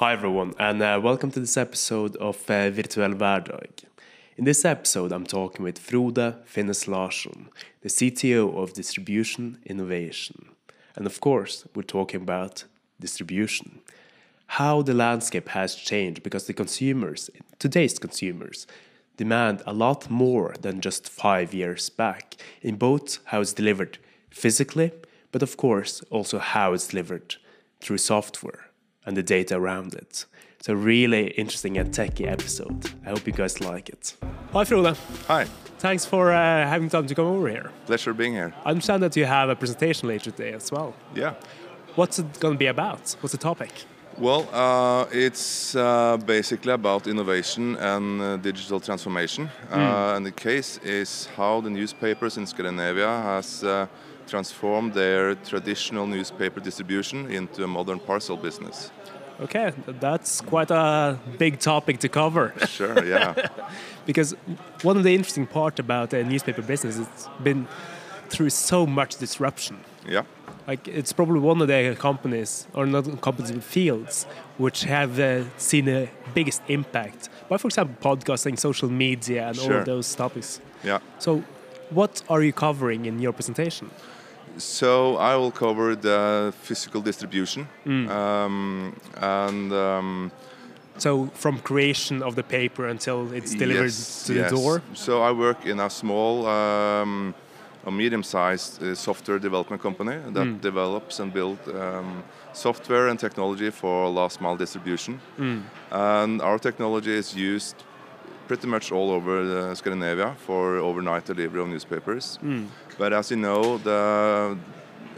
Hi everyone, and uh, welcome to this episode of uh, Virtuell Hverdag. In this episode, I'm talking with Frode Finnes Larsen, the CTO of Distribution Innovation. And of course, we're talking about distribution. How the landscape has changed because the consumers, today's consumers, demand a lot more than just five years back in both how it's delivered physically, but of course also how it's delivered through software and the data around it. It's a really interesting and techy episode. I hope you guys like it. Hi, Frode. Hi, Thanks for uh, having time to come over here. pleasure being here. I understand that you have a presentation later today as well. Yeah. What's it going to be about? What's the topic? Well, uh, it's uh, basically about innovation and uh, digital transformation. Uh, and the case is how the newspapers in Scandinavia has transformed their traditional newspaper distribution into a modern parcel business. Okay, that's quite a big topic to cover. Sure, yeah. because one of the interesting part about the newspaper business is it's been through so much disruption. yeah. Like it's probably one of the companies, or not companies, but fields, which have uh, seen the biggest impact by, for example, podcasting, social media, and all Sure. of those topics. Yeah. So, what are you covering in your presentation? So I will cover the physical distribution um, and um, So, from creation of the paper until it's delivered Yes, to the yes. door. So I work in a small um, a medium-sized uh, software development company that Mm. develops and builds um, software and technology for last mile distribution. Mm. And our technology is used pretty much all over uh, Scandinavia for overnight delivery of newspapers. Mm. But as you know, the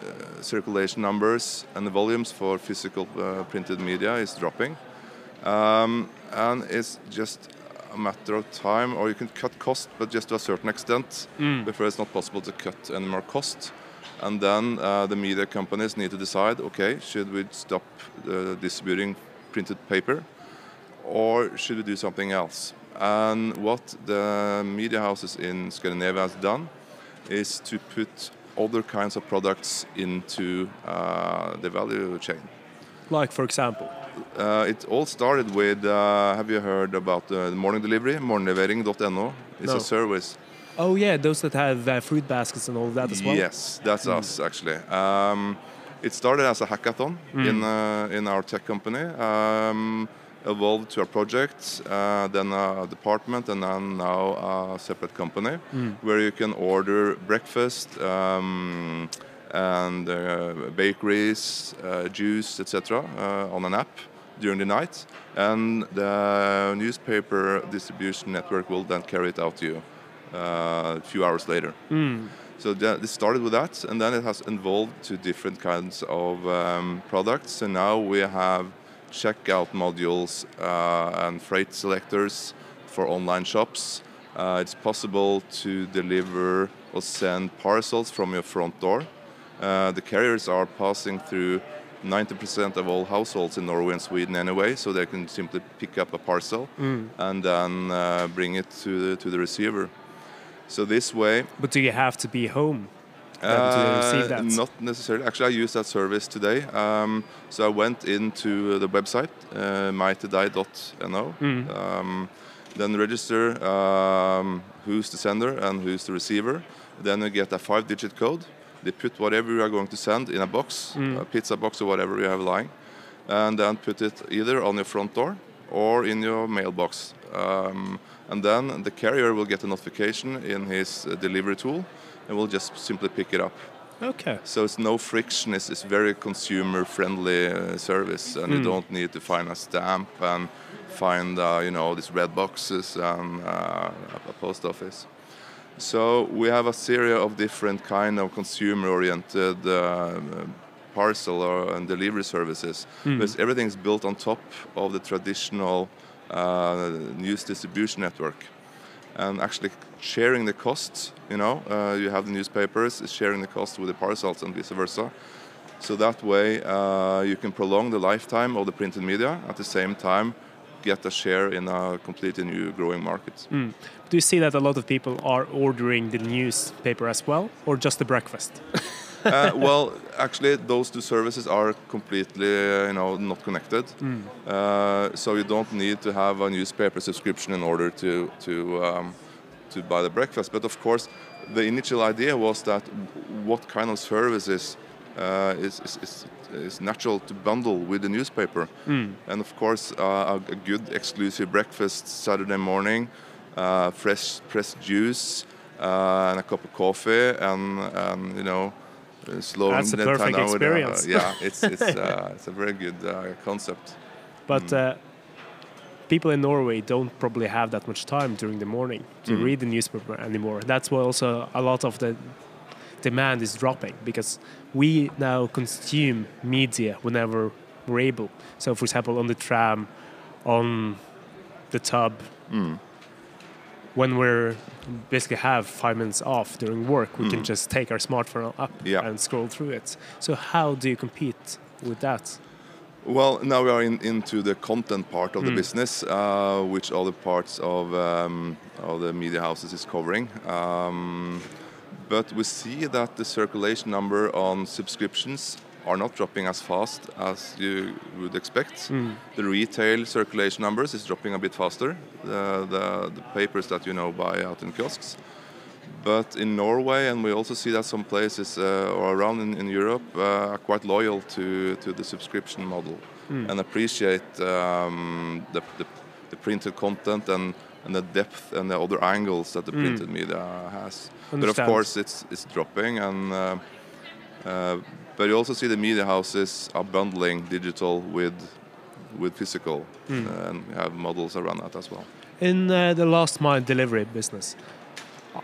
uh, circulation numbers and the volumes for physical uh, printed media is dropping. Um, and it's just a matter of time, or you can cut cost, but just to a certain extent, before it's not possible to cut any more cost. And then uh, the media companies need to decide, okay, should we stop uh, distributing printed paper, or should we do something else? And what the media houses in Scandinavia has done is to put other kinds of products into uh, the value chain. Like, for example, Uh, it all started with, uh, have you heard about uh, the morning delivery? Morgenlevering.no. It's No. a service. oh yeah, those that have uh, fruit baskets and all that as well. Yes, that's us actually. Um, it started as a hackathon in uh, in our tech company. Um, evolved to a project, uh, then a department, and then now a separate company where you can order breakfast um, and uh, bakeries, uh, juice, etc. Uh, on an app during the night, and the newspaper distribution network will then carry it out to you uh, a few hours later. So that, this started with that, and then it has evolved to different kinds of um, products. And now we have checkout modules uh, and freight selectors for online shops. Uh, it's possible to deliver or send parcels from your front door. Uh, the carriers are passing through 90% of all households in Norway and Sweden anyway, so they can simply pick up a parcel and then uh, bring it to the, to the receiver. So this way, But do you have to be home then to receive that? uh, Not necessarily. Actually, I used that service today. Um, so I went into the website, uh, mytoday.no, Mm. um, then register um, who's the sender and who's the receiver. Then you get a five-digit code. They put whatever you are going to send in a box, Mm. a pizza box or whatever you have lying, and then put it either on your front door or in your mailbox. Um, and then the carrier will get a notification in his uh, delivery tool and we'll just simply pick it up. Okay. So it's no friction. It's, it's very consumer-friendly uh, service, and you don't need to find a stamp and find uh, you know these red boxes and uh, a post office. So we have a series of different kind of consumer-oriented uh, parcel or, and delivery services. But everything's built on top of the traditional uh, news distribution network and actually sharing the costs. You know, uh, you have the newspapers is sharing the cost with the parcels and vice versa. So that way, uh, you can prolong the lifetime of the printed media at the same time get a share in a completely new growing market. Do you see that a lot of people are ordering the newspaper as well, or just the breakfast? uh, well, actually, those two services are completely, uh, you know, not connected. Hmm. Uh, so you don't need to have a newspaper subscription in order to to um, to buy the breakfast. But of course, the initial idea was that what kind of services uh, is, is, is, is natural to bundle with the newspaper. And of course, uh, a, a good exclusive breakfast Saturday morning, uh, fresh pressed juice, uh, and a cup of coffee, and, and you know, uh, slowing That's a perfect uh, experience. yeah, it's it's uh, it's a very good uh, concept. But uh, people in Norway don't probably have that much time during the morning to Mm. read the newspaper anymore. That's why also a lot of the demand is dropping because we now consume media whenever we're able. So, for example, on the tram, on the tub, Mm. when we're basically have five minutes off during work, we can just take our smartphone up Mm. Yeah. and scroll through it. So, how do you compete with that? Well, now we are in, into the content part of the Mm. business, uh, which other parts of, um, of the media houses is covering. Um, but we see that the circulation number on subscriptions are not dropping as fast as you would expect. The retail circulation numbers is dropping a bit faster, the, the, the papers that you know buy out in kiosks. But in Norway, and we also see that some places uh, or around in, in Europe uh, are quite loyal to, to the subscription model and appreciate um, the, the, the printed content and, and the depth and the other angles that the printed media has. But of course, it's, it's dropping. And uh, uh, but you also see the media houses are bundling digital with with physical, uh, and we have models around that as well. In uh, the last mile delivery business,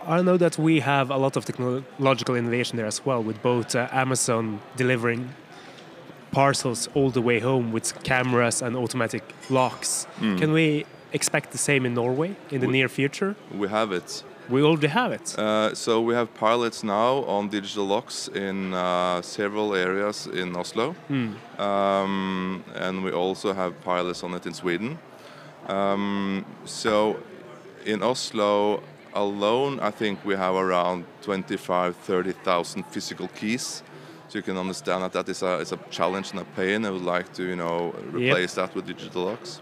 I know that we have a lot of technological innovation there as well, with both uh, Amazon delivering parcels all the way home with cameras and automatic locks. Can we expect the same in Norway in the We- near future? We have it. We already have it. Uh, so we have pilots now on digital locks in uh, several areas in Oslo, um, and we also have pilots on it in Sweden. Um, so in Oslo alone, I think we have around 25, 30,000 physical keys. So you can understand that that is a, is a challenge and a pain. I would like to, you know, replace that with digital locks.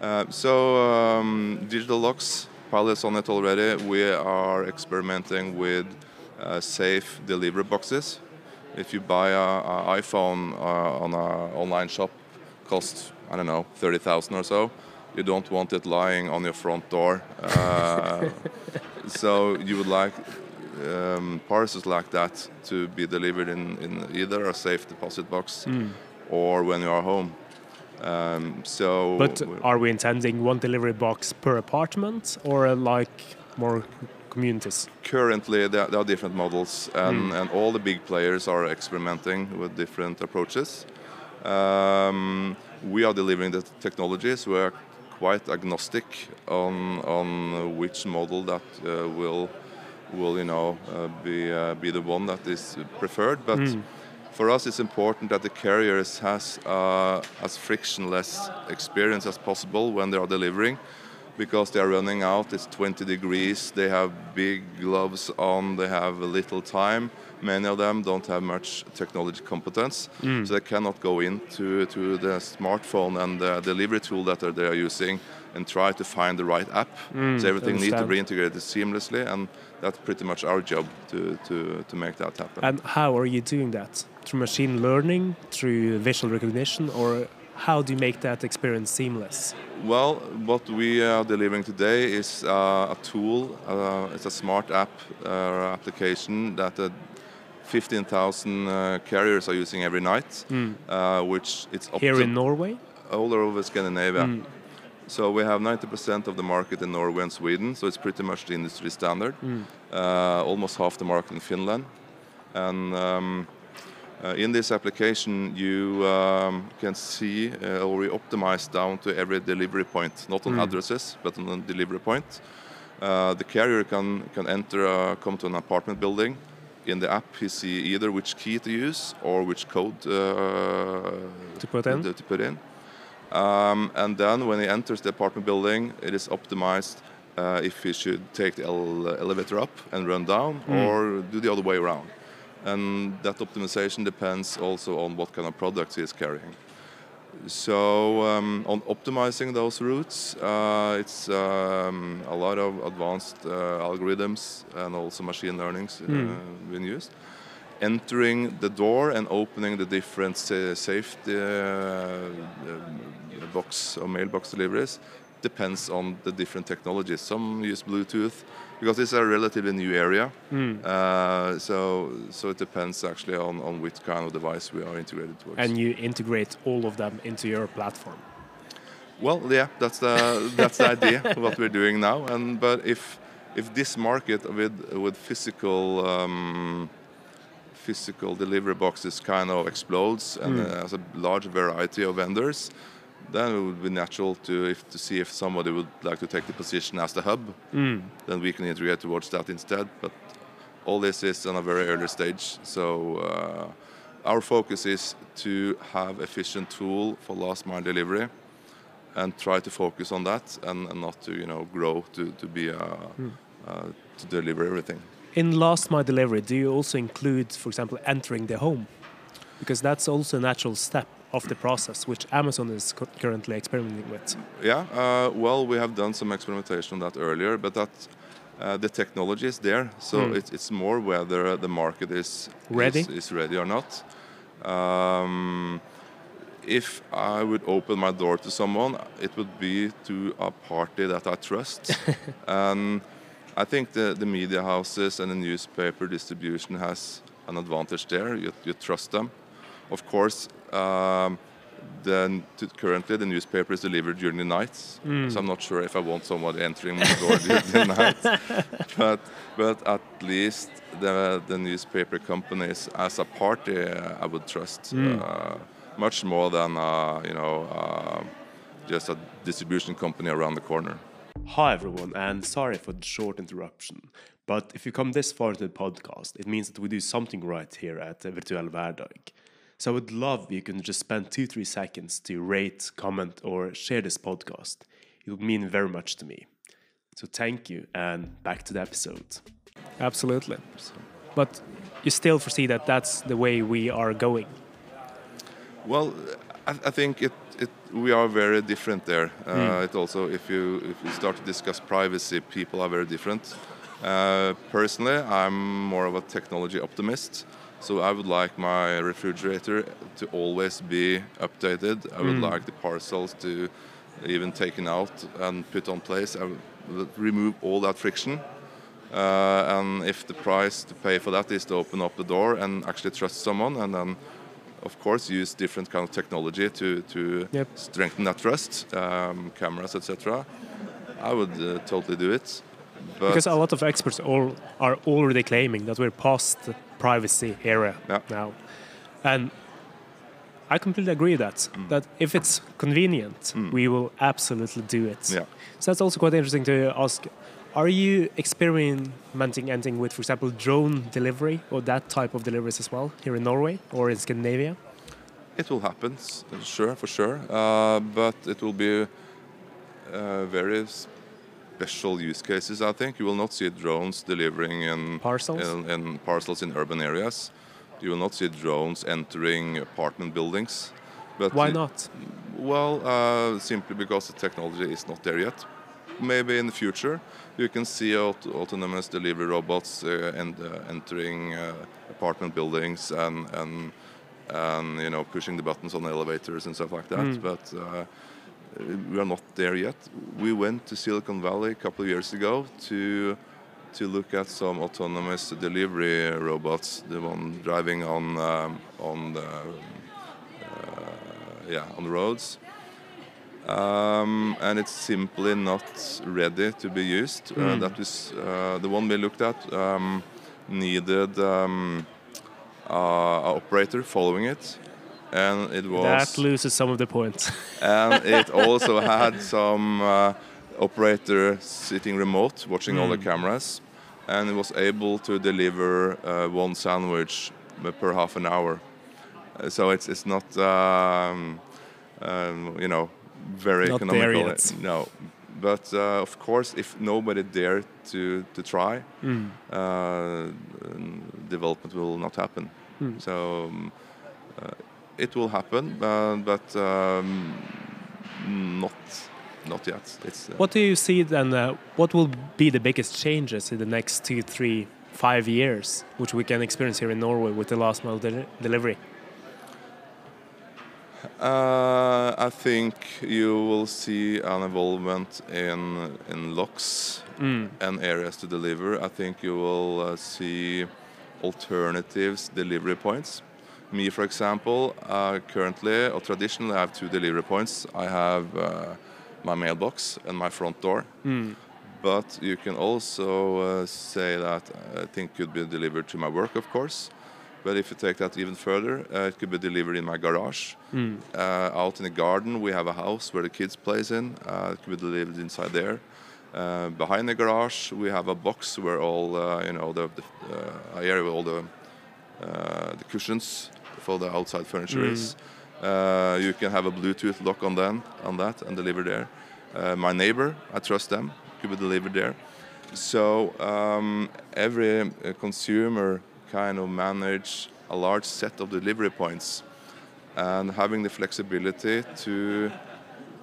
Uh, so um, digital locks, pilots on it already. We are experimenting with uh, safe delivery boxes. If you buy a, a iPhone uh, on an online shop, costs I don't know thirty thousand or so. You don't want it lying on your front door. Uh, so you would like um, parcels like that to be delivered in, in either a safe deposit box or when you are home. Um, so But are we intending one delivery box per apartment or uh, like more communities? currently there, are different models and, and all the big players are experimenting with different approaches um, we are delivering the technologies we are quite agnostic on, on which model that uh, will will you know uh, be uh, be the one that is preferred but for us it's important that the carriers has uh, as frictionless experience as possible when they are delivering because they are running out. It's 20 degrees. They have big gloves on. They have a little time. Many of them don't have much technology competence, so they cannot go into to the smartphone and the delivery tool that they are using and try to find the right app. so everything needs to be integrated seamlessly, and that's pretty much our job to, to, to make that happen. And how are you doing that? Through machine learning, through visual recognition, or how do you make that experience seamless? Well, what we are delivering today is uh, a tool. Uh, it's a smart app uh, application that uh, 15,000 uh, carriers are using every night, uh, which it's Hmm. Here in Norway? all over Scandinavia. So we have 90% of the market in Norway and Sweden, so it's pretty much the industry standard. Uh, almost half the market in Finland. And um, uh, in this application, you um, can see uh, or we optimize down to every delivery point, not on addresses, but on a delivery point. Uh, the carrier can, can enter, uh, come to an apartment building. In the app, he see either which key to use or which code uh, To put in? to, to put in. Um, and then when he enters the apartment building, it is optimized uh, if he should take the ele- elevator up and run down or do the other way around. and that optimization depends also on what kind of products he is carrying. So um, on optimizing those routes, uh, it's um, a lot of advanced uh, algorithms and also machine learnings uh, mm. being used. Entering the door and opening the different sa- safety uh, uh, box or mailbox deliveries depends on the different technologies. Some use Bluetooth because it's a relatively new area. Uh, so so it depends actually on, on which kind of device we are integrated towards. And you integrate all of them into your platform. Well, yeah, that's the that's the idea of what we're doing now. And but if if this market with with physical um, physical delivery boxes kind of explodes and Mm. uh, has a large variety of vendors, then it would be natural to if to see if somebody would like to take the position as the hub. Mm. Then we can integrate towards that instead. But all this is on a very early stage. So uh, our focus is to have efficient tool for last mile delivery and try to focus on that and, and not to you know grow to, to be uh, uh, to deliver everything. In last mile delivery, do you also include, for example, entering the home? Because that's also a natural step of the process, which Amazon is currently experimenting with. Yeah, uh, well, we have done some experimentation on that earlier, but that uh, the technology is there, so Mm. it's, it's more whether the market is Ready? is, is ready or not. Um, if I would open my door to someone, it would be to a party that I trust, and I think the, the media houses and the newspaper distribution has an advantage there. You, you trust them. Of course, um, then to, currently the newspaper is delivered during the night, so I'm not sure if I want somebody entering my door during the night. But but at least the the newspaper companies as a party, uh, I would trust uh, much more than uh, you know uh, just a distribution company around the corner. Hi, everyone, and sorry for the short interruption. But if you come this far into the podcast, it means that we do something right here at Virtual Virtuell Hverdag. So I would love if you can just spend two, three seconds to rate, comment, or share this podcast. It would mean very much to me. So thank you, and back to the episode. Absolutely. But you still foresee that that's the way we are going. Well, I, I think it, it we are very different there. Uh, It also, if you if you start to discuss privacy, people are very different. Uh, personally, I'm more of a technology optimist, so I would like my refrigerator to always be updated. I would like the parcels to even taken out and put on place. I would remove all that friction. Uh, and if the price to pay for that is to open up the door and actually trust someone, and then of course use different kind of technology to to Yep. strengthen that trust, um, cameras, etc. I would uh, totally do it. But Because a lot of experts all are already claiming that we're past the privacy era Yeah. now. And I completely agree that Mm. that if it's convenient, we will absolutely do it. Yeah. So that's also quite interesting to ask. Are you experimenting anything with, for example, drone delivery or that type of deliveries as well here in Norway or in Scandinavia? it will happen, sure, for sure. Uh, but it will be uh, very special use cases. I think you will not see drones delivering in Parcels? in, in parcels in urban areas. You will not see drones entering apartment buildings. But Why not? Well, uh, simply because the technology is not there yet. Maybe in the future you can see aut- autonomous delivery robots uh, and uh, entering uh, apartment buildings and, and and you know pushing the buttons on the elevators and stuff like that. But uh, we are not there yet. We went to Silicon Valley a couple of years ago to to look at some autonomous delivery robots, the one driving on um, on the yeah, on the roads. Um, and it's simply not ready to be used. Uh, that is uh, the one we looked at um, needed um, uh, a operator following it, and it was That loses some of the points. and it also had some uh, operator sitting remote watching all the cameras. And it was able to deliver uh, one sandwich per half an hour. Uh, so it's it's not um, um, you know very Not economical. no. But uh, of course, if nobody dare to to try, uh, development will not happen. So um, it will happen, but um, not not yet. It's uh, What do you see then? Uh, what will be the biggest changes in the next two, three, five years, which we can experience here in Norway with the last mile deli- delivery? Uh, I think you will see an involvement in in locks and areas to deliver. I think you will uh, see alternatives delivery points. Me, for example, uh, currently or traditionally, I have two delivery points. I have uh, my mailbox and my front door. But you can also uh, say that I think could be delivered to my work, of course. But if you take that even further, uh, it could be delivered in my garage. Uh, out in the garden, we have a house where the kids plays in. Uh, it could be delivered inside there. Uh, behind the garage, we have a box where all uh, you know the, the uh, area where all the uh, the cushions for the outside furniture is. Uh, you can have a Bluetooth lock on them on that and deliver there. Uh, my neighbor, I trust them, could be delivered there. So um, every uh, consumer kind of manage a large set of delivery points, and having the flexibility to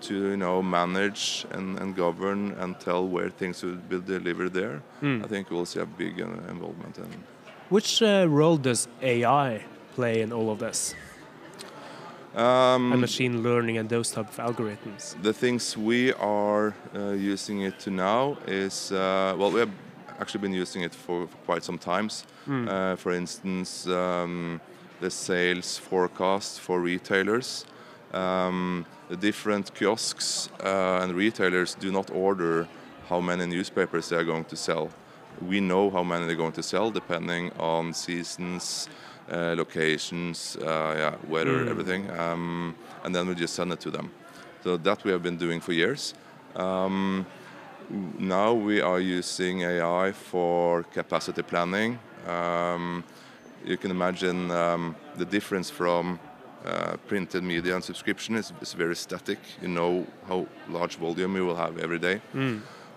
to you know manage and, and govern and tell where things will be delivered there. I think we'll see a big uh, involvement in. Which uh, role does AI play in all of this? Um, and machine learning and those type of algorithms. The things we are uh, using it to now is uh, well, we have actually been using it for, for quite some times. Uh, for instance, um, the sales forecast for retailers. Um, the different kiosks uh, and retailers do not order how many newspapers they are going to sell. We know how many they're going to sell depending on seasons, uh, locations, uh, yeah, weather, everything, um, and then we just send it to them. So that we have been doing for years. Um, now we are using AI for capacity planning. Um, you can imagine um, the difference from uh, printed media and subscription is, is very static. You know how large volume you will have every day.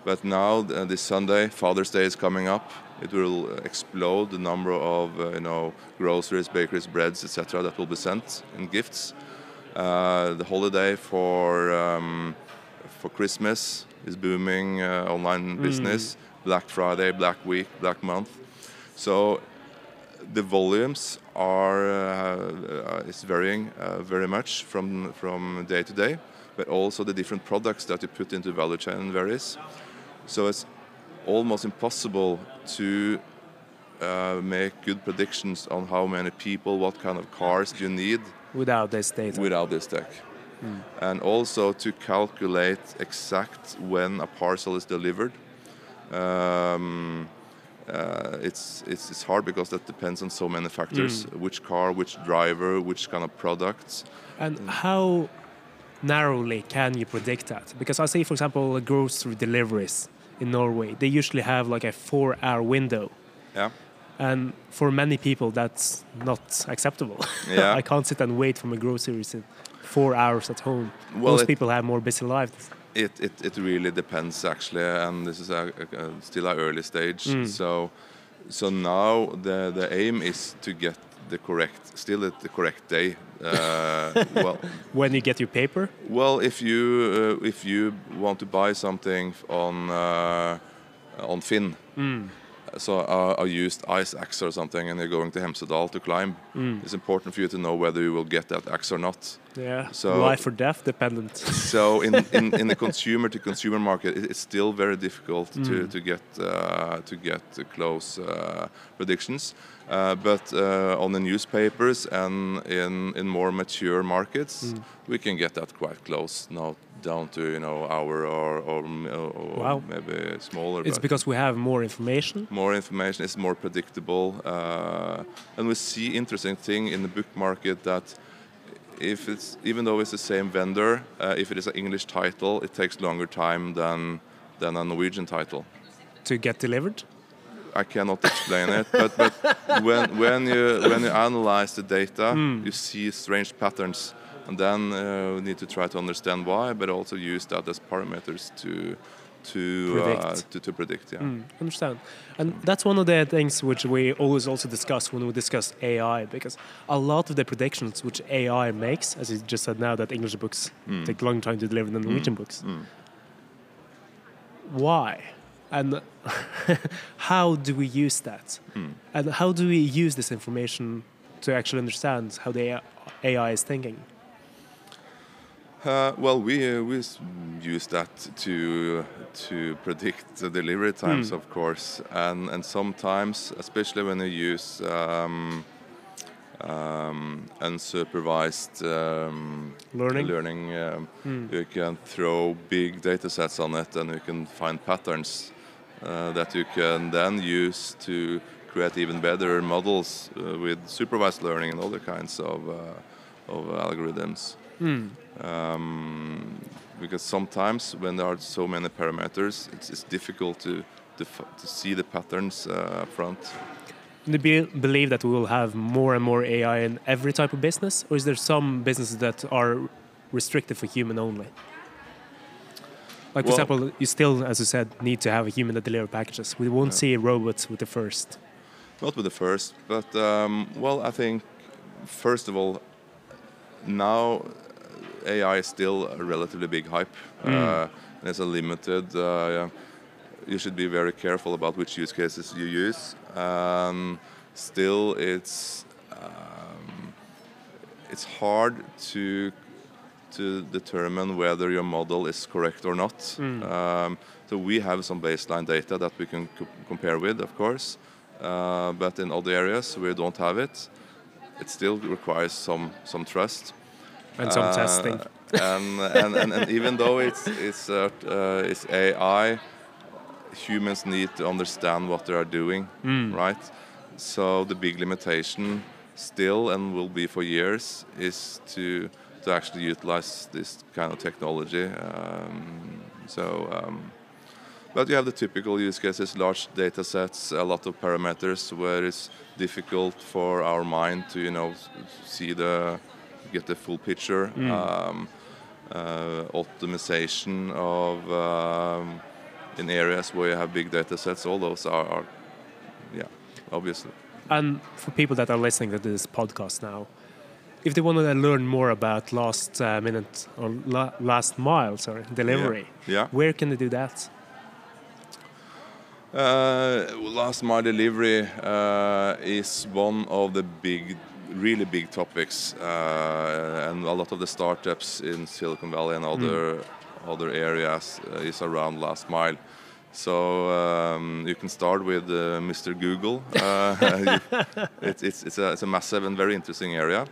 But now, uh, this Sunday, Father's Day is coming up. It will explode the number of uh, you know groceries, bakeries, breads, etc. that will be sent in gifts. Uh, the holiday for um, for Christmas is booming. Uh, online business, Black Friday, Black Week, Black Month. So the volumes are uh, uh, is varying uh, very much from from day to day, but also the different products that you put into value chain varies. So it's almost impossible to uh, make good predictions on how many people, what kind of cars you need Without this data. without this tech. And also to calculate exact when a parcel is delivered. Um, uh, it's, it's, it's hard because that depends on so many factors which car, which driver, which kind of products. And how narrowly can you predict that? Because I see, for example, grocery deliveries in Norway, they usually have like a four hour window. Yeah. And for many people, that's not acceptable. Yeah. I can't sit and wait for my groceries in four hours at home. Well, Most it- people have more busy lives. It, it, it really depends actually, and this is a, a, a still an early stage. Mm. So so now the the aim is to get the correct, still at the correct day. Uh, well, When you get your paper, well, if you uh, if you want to buy something on uh, on Finn, so a, a used ice axe or something, and you're going to Hemsedal to climb, it's important for you to know whether you will get that axe or not. yeah, So- life or death dependent. So in, in, in the consumer to consumer market, it, it's still very difficult to, to get uh, to get uh, close uh, predictions. Uh, but uh, on the newspapers and in, in more mature markets, we can get that quite close now down to you know hour or or, or Wow. maybe smaller. it's because we have more information. more information is more predictable uh, and we see interesting thing in the book market that if it's even though it's the same vendor uh, if it is an english title it takes longer time than than a norwegian title to get delivered. I cannot explain it but but when when you when you analyze the data you see strange patterns and then uh, we need to try to understand why, but also use that as parameters to to Predict. Uh, to, to predict. Yeah. Mm, understand. And that's one of the things which we always also discuss when we discuss AI, because a lot of the predictions which AI makes, as you just said now, that English books Mm. take a long time to deliver than Norwegian books. Mm. Why? And how do we use that? Mm. And how do we use this information to actually understand how the AI is thinking? Uh, well, we uh, we use that to to predict the delivery times, Hmm. of course, and and sometimes, especially when you use um, um, unsupervised um, Learning? learning Hmm. you can throw big data sets on it, and you can find patterns uh, that you can then use to create even better models uh, with supervised learning and other kinds of uh, of algorithms Mm. um, because sometimes when there are so many parameters, it's, it's difficult to, to, to see the patterns uh, up front. Do you believe that we will have more and more AI in every type of business, or is there some businesses that are restricted for human only? Like, for Well- example, you still, as you said, need to have a human that deliver packages. We won't Yeah. see robots with the first. Not with the first, but um, well, I think first of all, now AI is still a relatively big hype. Mm. Uh, and it's a limited. Uh, you should be very careful about which use cases you use. Um, still, it's um, it's hard to to determine whether your model is correct or not. Mm. Um, so we have some baseline data that we can co- compare with, of course, uh, but in other areas we don't have it. It still requires some some trust And some Uh, testing. and, and, and, and even though it's it's uh, uh, it's AI, humans need to understand what they are doing, Mm. right? So the big limitation still and will be for years is to to actually utilize this kind of technology. Um, so. Um, but you have the typical use cases, large data sets, a lot of parameters where it's difficult for our mind to, you know, see the, get the full picture. Mm. Um, uh, optimization of um, in areas where you have big data sets, all those are, are yeah, obviously. And for people that are listening to this podcast now, if they want to learn more about last uh, minute or la- last mile, sorry, delivery, Yeah. where can they do that? Uh, last mile delivery uh, is one of the big, really big topics, uh, and a lot of the startups in Silicon Valley and other other areas uh, is around last mile. So um, you can start with uh, Mr. Google. Uh, you- it's, it's, it's, a, it's a massive and very interesting area.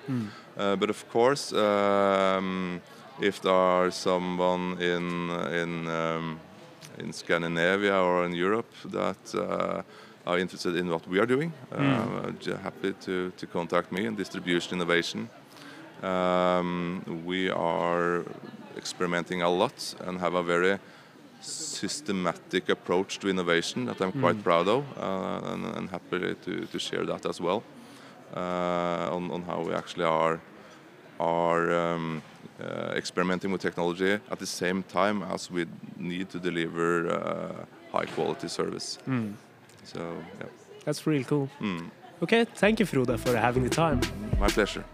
Uh, but of course, um, if there are someone in in um, in Scandinavia or in Europe that uh, are interested in what we are doing, uh, j- happy to, to contact me in distribution innovation. Um, we are experimenting a lot and have a very systematic approach to innovation that I'm quite proud of uh, and, and happy to, to share that as well uh, on, on how we actually are are um, uh, experimenting with technology at the same time as we need to deliver uh, high quality service. Mm. So, yeah. That's really cool. Mm. Okay, thank you, Frode, for having the time. my pleasure.